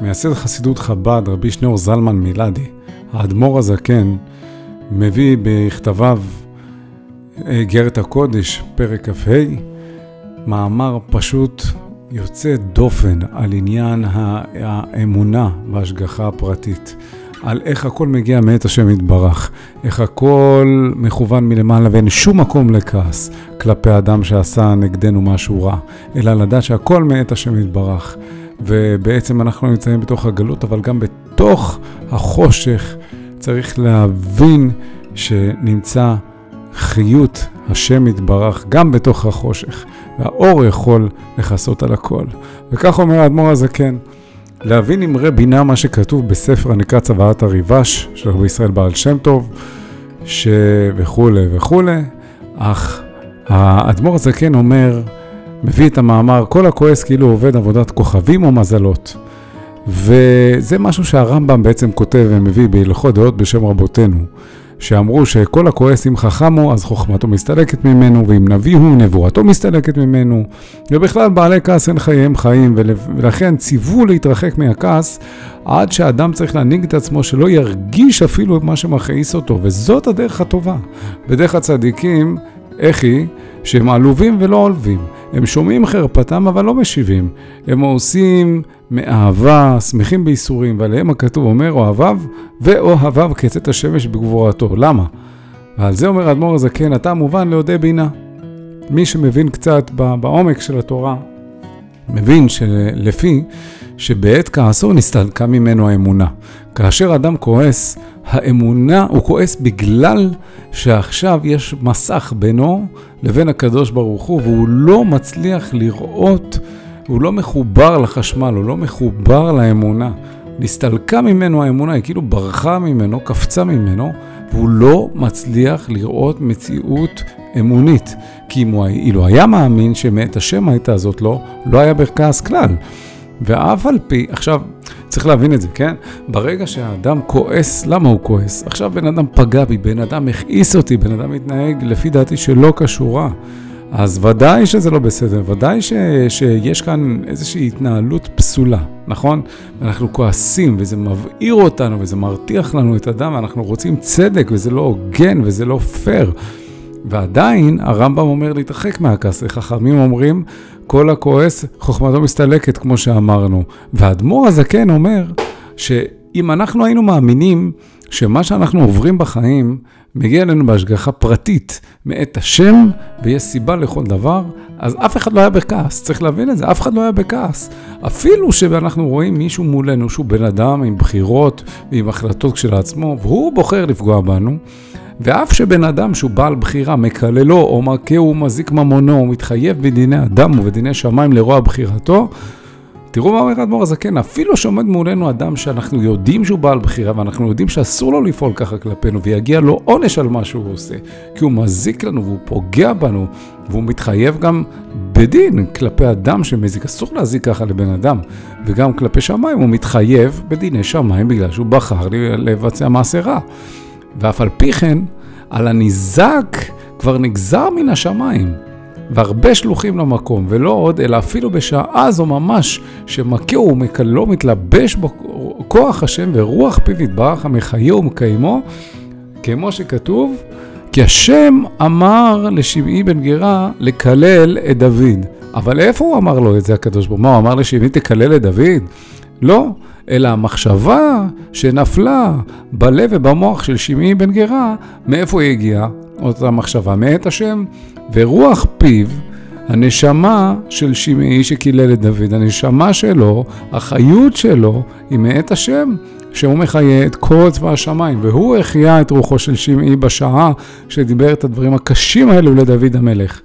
מייסד חסידות חב"ד, רבי שניאור זלמן מילדי, האדמו"ר הזקן, מביא בכתביו איגרת הקודש, פרק כ"ה, מאמר פשוט יוצא דופן על עניין האמונה וההשגחה הפרטית. על איך הכל מגיע מאת השם יתברך, איך הכל מכוון מלמעלה ואין שום מקום לכעס כלפי האדם שעשה נגדנו משהו רע, אלא לדעת שהכל מאת השם יתברך. ובעצם אנחנו נמצאים בתוך הגלות, אבל גם בתוך החושך צריך להבין שנמצא חיות השם יתברך גם בתוך החושך, והאור יכול לכסות על הכל. וכך אומר האדמו"ר הזקן, להבין אמרי בינה מה שכתוב בספר הנקרא צוואת הריבש של רבי ישראל בעל שם טוב, ש... וכולי וכולי, אך האדמו"ר הזקן אומר, מביא את המאמר, כל הכועס כאילו עובד עבודת כוכבים או מזלות. וזה משהו שהרמב"ם בעצם כותב ומביא בהלכות דעות בשם רבותינו. שאמרו שכל הכועס אם חכם הוא, אז חוכמתו מסתלקת ממנו, ואם נביא הוא, נבואתו מסתלקת ממנו. ובכלל, בעלי כעס אין חייהם חיים, ולכן ציוו להתרחק מהכעס, עד שאדם צריך להנהיג את עצמו שלא ירגיש אפילו את מה שמכעיס אותו, וזאת הדרך הטובה. בדרך הצדיקים, איך היא? שהם עלובים ולא עולבים. הם שומעים חרפתם אבל לא משיבים. הם עושים מאהבה, שמחים בייסורים, ועליהם הכתוב אומר אוהביו ואוהביו כצאת השמש בגבורתו. למה? ועל זה אומר האדמו"ר הזקן, אתה מובן ליודעי בינה. מי שמבין קצת בעומק של התורה, מבין שלפי שבעת כעסו נסתלקה ממנו האמונה. כאשר אדם כועס, האמונה, הוא כועס בגלל שעכשיו יש מסך בינו לבין הקדוש ברוך הוא, והוא לא מצליח לראות, הוא לא מחובר לחשמל, הוא לא מחובר לאמונה. נסתלקה ממנו האמונה, היא כאילו ברחה ממנו, קפצה ממנו, והוא לא מצליח לראות מציאות אמונית. כי אם הוא אילו היה מאמין שמאת השם הייתה הזאת לו, לא, לא היה בכעס כלל. ואף על פי, עכשיו, צריך להבין את זה, כן? ברגע שהאדם כועס, למה הוא כועס? עכשיו בן אדם פגע בי, בן אדם הכעיס אותי, בן אדם מתנהג לפי דעתי שלא קשורה. אז ודאי שזה לא בסדר, ודאי ש, שיש כאן איזושהי התנהלות פסולה, נכון? אנחנו כועסים וזה מבעיר אותנו וזה מרתיח לנו את הדם ואנחנו רוצים צדק וזה לא הוגן וזה לא פייר. ועדיין הרמב"ם אומר להתרחק מהכעס, חכמים אומרים כל הכועס חוכמתו מסתלקת כמו שאמרנו. והאדמו"ר הזקן אומר שאם אנחנו היינו מאמינים שמה שאנחנו עוברים בחיים מגיע אלינו בהשגחה פרטית מאת השם, ויש סיבה לכל דבר, אז אף אחד לא היה בכעס, צריך להבין את זה, אף אחד לא היה בכעס. אפילו שאנחנו רואים מישהו מולנו שהוא בן אדם עם בחירות ועם החלטות כשלעצמו, והוא בוחר לפגוע בנו, ואף שבן אדם שהוא בעל בחירה מקללו או מכהו ומזיק ממונו, הוא מתחייב בדיני אדם ובדיני שמיים לרוע בחירתו, תראו מה אומר האדמו"ר הזקן, אפילו שעומד מולנו אדם שאנחנו יודעים שהוא בעל בחירה ואנחנו יודעים שאסור לו לפעול ככה כלפינו ויגיע לו עונש על מה שהוא עושה, כי הוא מזיק לנו והוא פוגע בנו והוא מתחייב גם בדין כלפי אדם שמזיק, אסור להזיק ככה לבן אדם, וגם כלפי שמיים הוא מתחייב בדיני שמיים בגלל שהוא בחר לבצע מעשה רע. ואף על פי כן, על הניזק כבר נגזר מן השמיים. והרבה שלוחים למקום, ולא עוד, אלא אפילו בשעה זו ממש, שמכהו ומקלו מתלבש בו כוח השם ורוח פיו יתברך המחיה ומקיימו, כמו שכתוב, כי השם אמר לשמעי בן גרה לקלל את דוד. אבל איפה הוא אמר לו את זה, הקדוש ברוך הוא? מה, הוא אמר לשמעי תקלל את דוד? לא, אלא המחשבה שנפלה בלב ובמוח של שמעי בן גרה, מאיפה היא הגיעה? אותה מחשבה מאת השם, ורוח פיו, הנשמה של שמעי שקילל את דוד, הנשמה שלו, החיות שלו, היא מאת השם, שהוא מחיה את כל צבא השמיים, והוא החיה את רוחו של שמעי בשעה שדיבר את הדברים הקשים האלו לדוד המלך.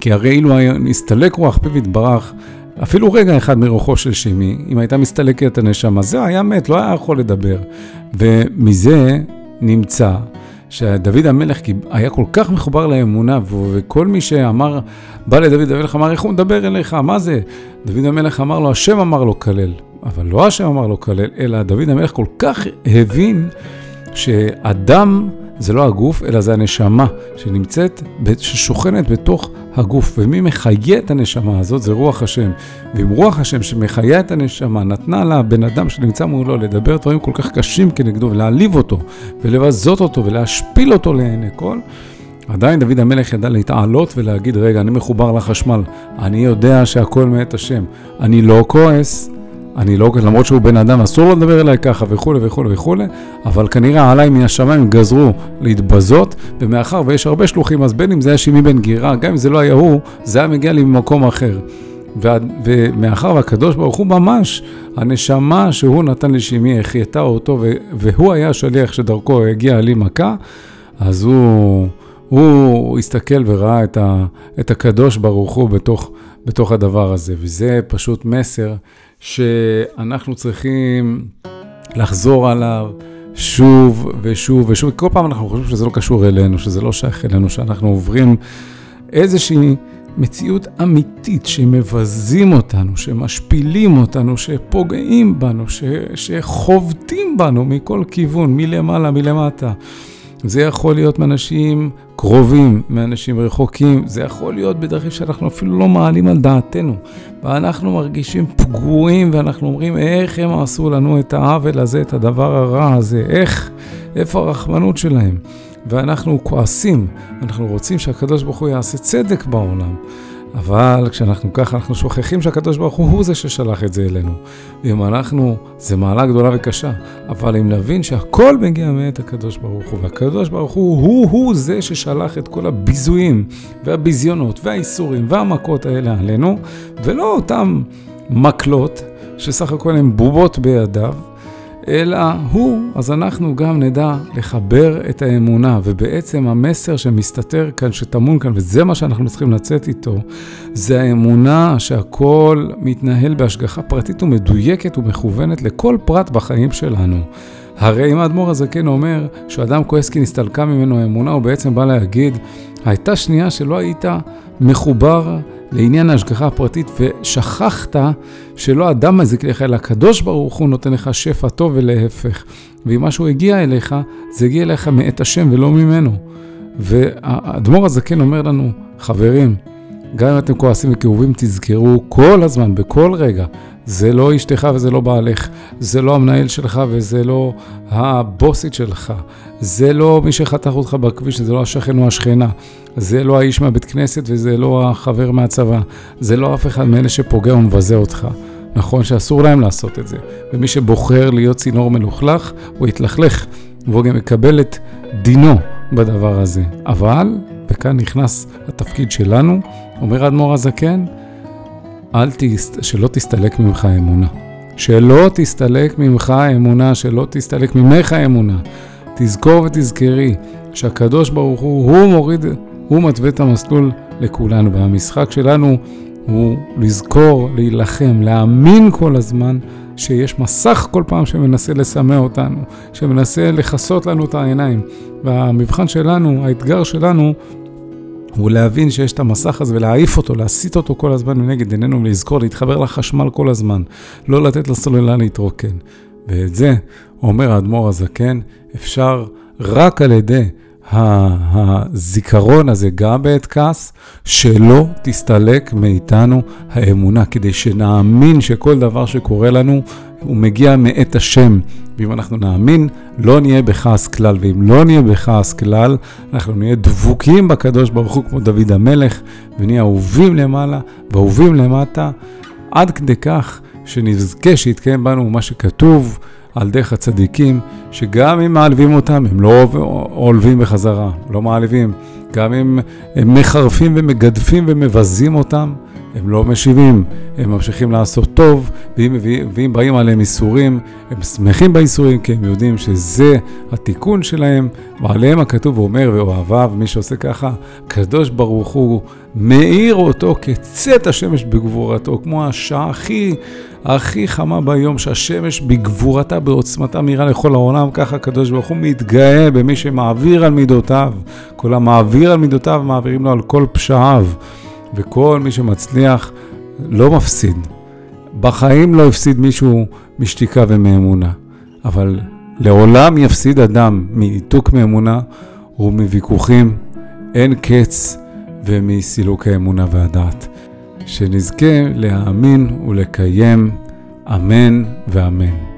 כי הרי אילו נסתלק רוח פיו יתברך, אפילו רגע אחד מרוחו של שמעי, אם הייתה מסתלקת הנשמה, זה היה מת, לא היה יכול לדבר. ומזה נמצא שדוד המלך היה כל כך מחובר לאמונה, וכל מי שאמר, בא לדוד המלך, אמר, איך הוא מדבר אליך, מה זה? דוד המלך אמר לו, השם אמר לו כלל. אבל לא השם אמר לו כלל, אלא דוד המלך כל כך הבין שאדם זה לא הגוף, אלא זה הנשמה שנמצאת, ששוכנת בתוך הגוף. ומי מחיה את הנשמה הזאת זה רוח השם. ואם רוח השם שמחיה את הנשמה נתנה לבן אדם שנמצא מולו לדבר דברים כל כך קשים כנגדו ולהעליב אותו ולבזות אותו ולהשפיל אותו לעיני כל, עדיין דוד המלך ידע להתעלות ולהגיד, רגע, אני מחובר לחשמל, אני יודע שהכל מאת השם, אני לא כועס, אני לא, למרות שהוא בן אדם, אסור לו לדבר אליי ככה וכולי וכולי וכולי, אבל כנראה עליי מהשמיים גזרו להתבזות, ומאחר ויש הרבה שלוחים, אז בין אם זה היה שימי בן גירה, גם אם זה לא היה הוא, זה היה מגיע לי ממקום אחר. ומאחר והקדוש ברוך הוא ממש, הנשמה שהוא נתן לשימי החייתה אותו, והוא היה השליח שדרכו הגיעה לי מכה, אז הוא, הוא הסתכל וראה את, ה, את הקדוש ברוך הוא בתוך, בתוך הדבר הזה, וזה פשוט מסר שאנחנו צריכים לחזור עליו שוב ושוב ושוב. כל פעם אנחנו חושבים שזה לא קשור אלינו, שזה לא שייך אלינו, שאנחנו עוברים איזושהי מציאות אמיתית שמבזים אותנו, שמשפילים אותנו, שפוגעים בנו, ש, שחובטים בנו מכל כיוון, מלמעלה, מלמטה. זה יכול להיות מאנשים קרובים, מאנשים רחוקים, זה יכול להיות בדרכים שאנחנו אפילו לא מעלים על דעתנו. ואנחנו מרגישים פגועים ואנחנו אומרים, איך הם עשו לנו את העוול הזה, את הדבר הרע הזה, איך, איפה הרחמנות שלהם? ואנחנו כועסים, אנחנו רוצים שהקדוש ברוך הוא יעשה צדק בעולם. אבל כשאנחנו ככה, אנחנו שוכחים שהקדוש ברוך הוא הוא זה ששלח את זה אלינו. ואם אנחנו, זה מעלה גדולה וקשה, אבל אם נבין שהכל מגיע מאת הקדוש ברוך הוא, והקדוש ברוך הוא הוא-הוא זה ששלח את כל הביזויים והביזיונות והאיסורים והמכות האלה עלינו, ולא אותם מקלות שסך הכל הם בובות בידיו, אלא הוא, אז אנחנו גם נדע לחבר את האמונה, ובעצם המסר שמסתתר כאן, שטמון כאן, וזה מה שאנחנו צריכים לצאת איתו, זה האמונה שהכל מתנהל בהשגחה פרטית ומדויקת ומכוונת לכל פרט בחיים שלנו. הרי אם האדמו"ר הזקן אומר שאדם כועס כי נסתלקה ממנו האמונה, הוא בעצם בא להגיד, הייתה שנייה שלא היית מחובר לעניין ההשגחה הפרטית, ושכחת שלא אדם מזיק לך, אלא הקדוש ברוך הוא נותן לך שפע טוב ולהפך. ואם משהו הגיע אליך, זה הגיע אליך מאת השם ולא ממנו. והאדמו"ר הזקן אומר לנו, חברים, גם אם אתם כועסים וכאובים, תזכרו כל הזמן, בכל רגע, זה לא אשתך וזה לא בעלך, זה לא המנהל שלך וזה לא הבוסית שלך, זה לא מי שחתך אותך בכביש, זה לא השכן או השכנה, זה לא האיש מהבית כנסת וזה לא החבר מהצבא, זה לא אף אחד מאלה שפוגע ומבזה אותך. נכון שאסור להם לעשות את זה, ומי שבוחר להיות צינור מלוכלך, הוא יתלכלך, והוא גם יקבל את דינו בדבר הזה. אבל, וכאן נכנס התפקיד שלנו, אומר האדמו"ר הזקן, אל תסת... שלא תסתלק ממך האמונה. שלא תסתלק ממך האמונה, שלא תסתלק ממך האמונה. תזכור ותזכרי שהקדוש ברוך הוא, הוא מוריד, הוא מתווה את המסלול לכולנו, והמשחק שלנו הוא לזכור, להילחם, להאמין כל הזמן שיש מסך כל פעם שמנסה לסמא אותנו, שמנסה לכסות לנו את העיניים. והמבחן שלנו, האתגר שלנו, הוא להבין שיש את המסך הזה ולהעיף אותו, להסיט אותו כל הזמן מנגד עינינו ולזכור, להתחבר לחשמל כל הזמן, לא לתת לסוללה להתרוקן. ואת זה, אומר האדמו"ר הזקן, אפשר רק על ידי הזיכרון הזה, גם בעת כעס, שלא תסתלק מאיתנו האמונה, כדי שנאמין שכל דבר שקורה לנו, הוא מגיע מאת השם. ואם אנחנו נאמין, לא נהיה בכעס כלל. ואם לא נהיה בכעס כלל, אנחנו נהיה דבוקים בקדוש ברוך הוא כמו דוד המלך, ונהיה אהובים למעלה ואהובים למטה, עד כדי כך שנזכה שיתקיים בנו מה שכתוב. על דרך הצדיקים, שגם אם מעלבים אותם, הם לא עולבים בחזרה, לא מעליבים. גם אם הם מחרפים ומגדפים ומבזים אותם, הם לא משיבים, הם ממשיכים לעשות טוב, ואם, ואם באים עליהם איסורים, הם שמחים באיסורים, כי הם יודעים שזה התיקון שלהם, ועליהם הכתוב אומר, ואוהביו, מי שעושה ככה, קדוש ברוך הוא מאיר אותו כצאת השמש בגבורתו, כמו השעה הכי, הכי חמה ביום, שהשמש בגבורתה, בעוצמתה, מאירה לכל העולם, ככה הקדוש ברוך הוא מתגאה במי שמעביר על מידותיו. כל המעביר על מידותיו, מעבירים לו על כל פשעיו. וכל מי שמצליח לא מפסיד. בחיים לא הפסיד מישהו משתיקה ומאמונה, אבל לעולם יפסיד אדם מניתוק מאמונה ומוויכוחים אין קץ ומסילוק האמונה והדעת. שנזכה להאמין ולקיים, אמן ואמן.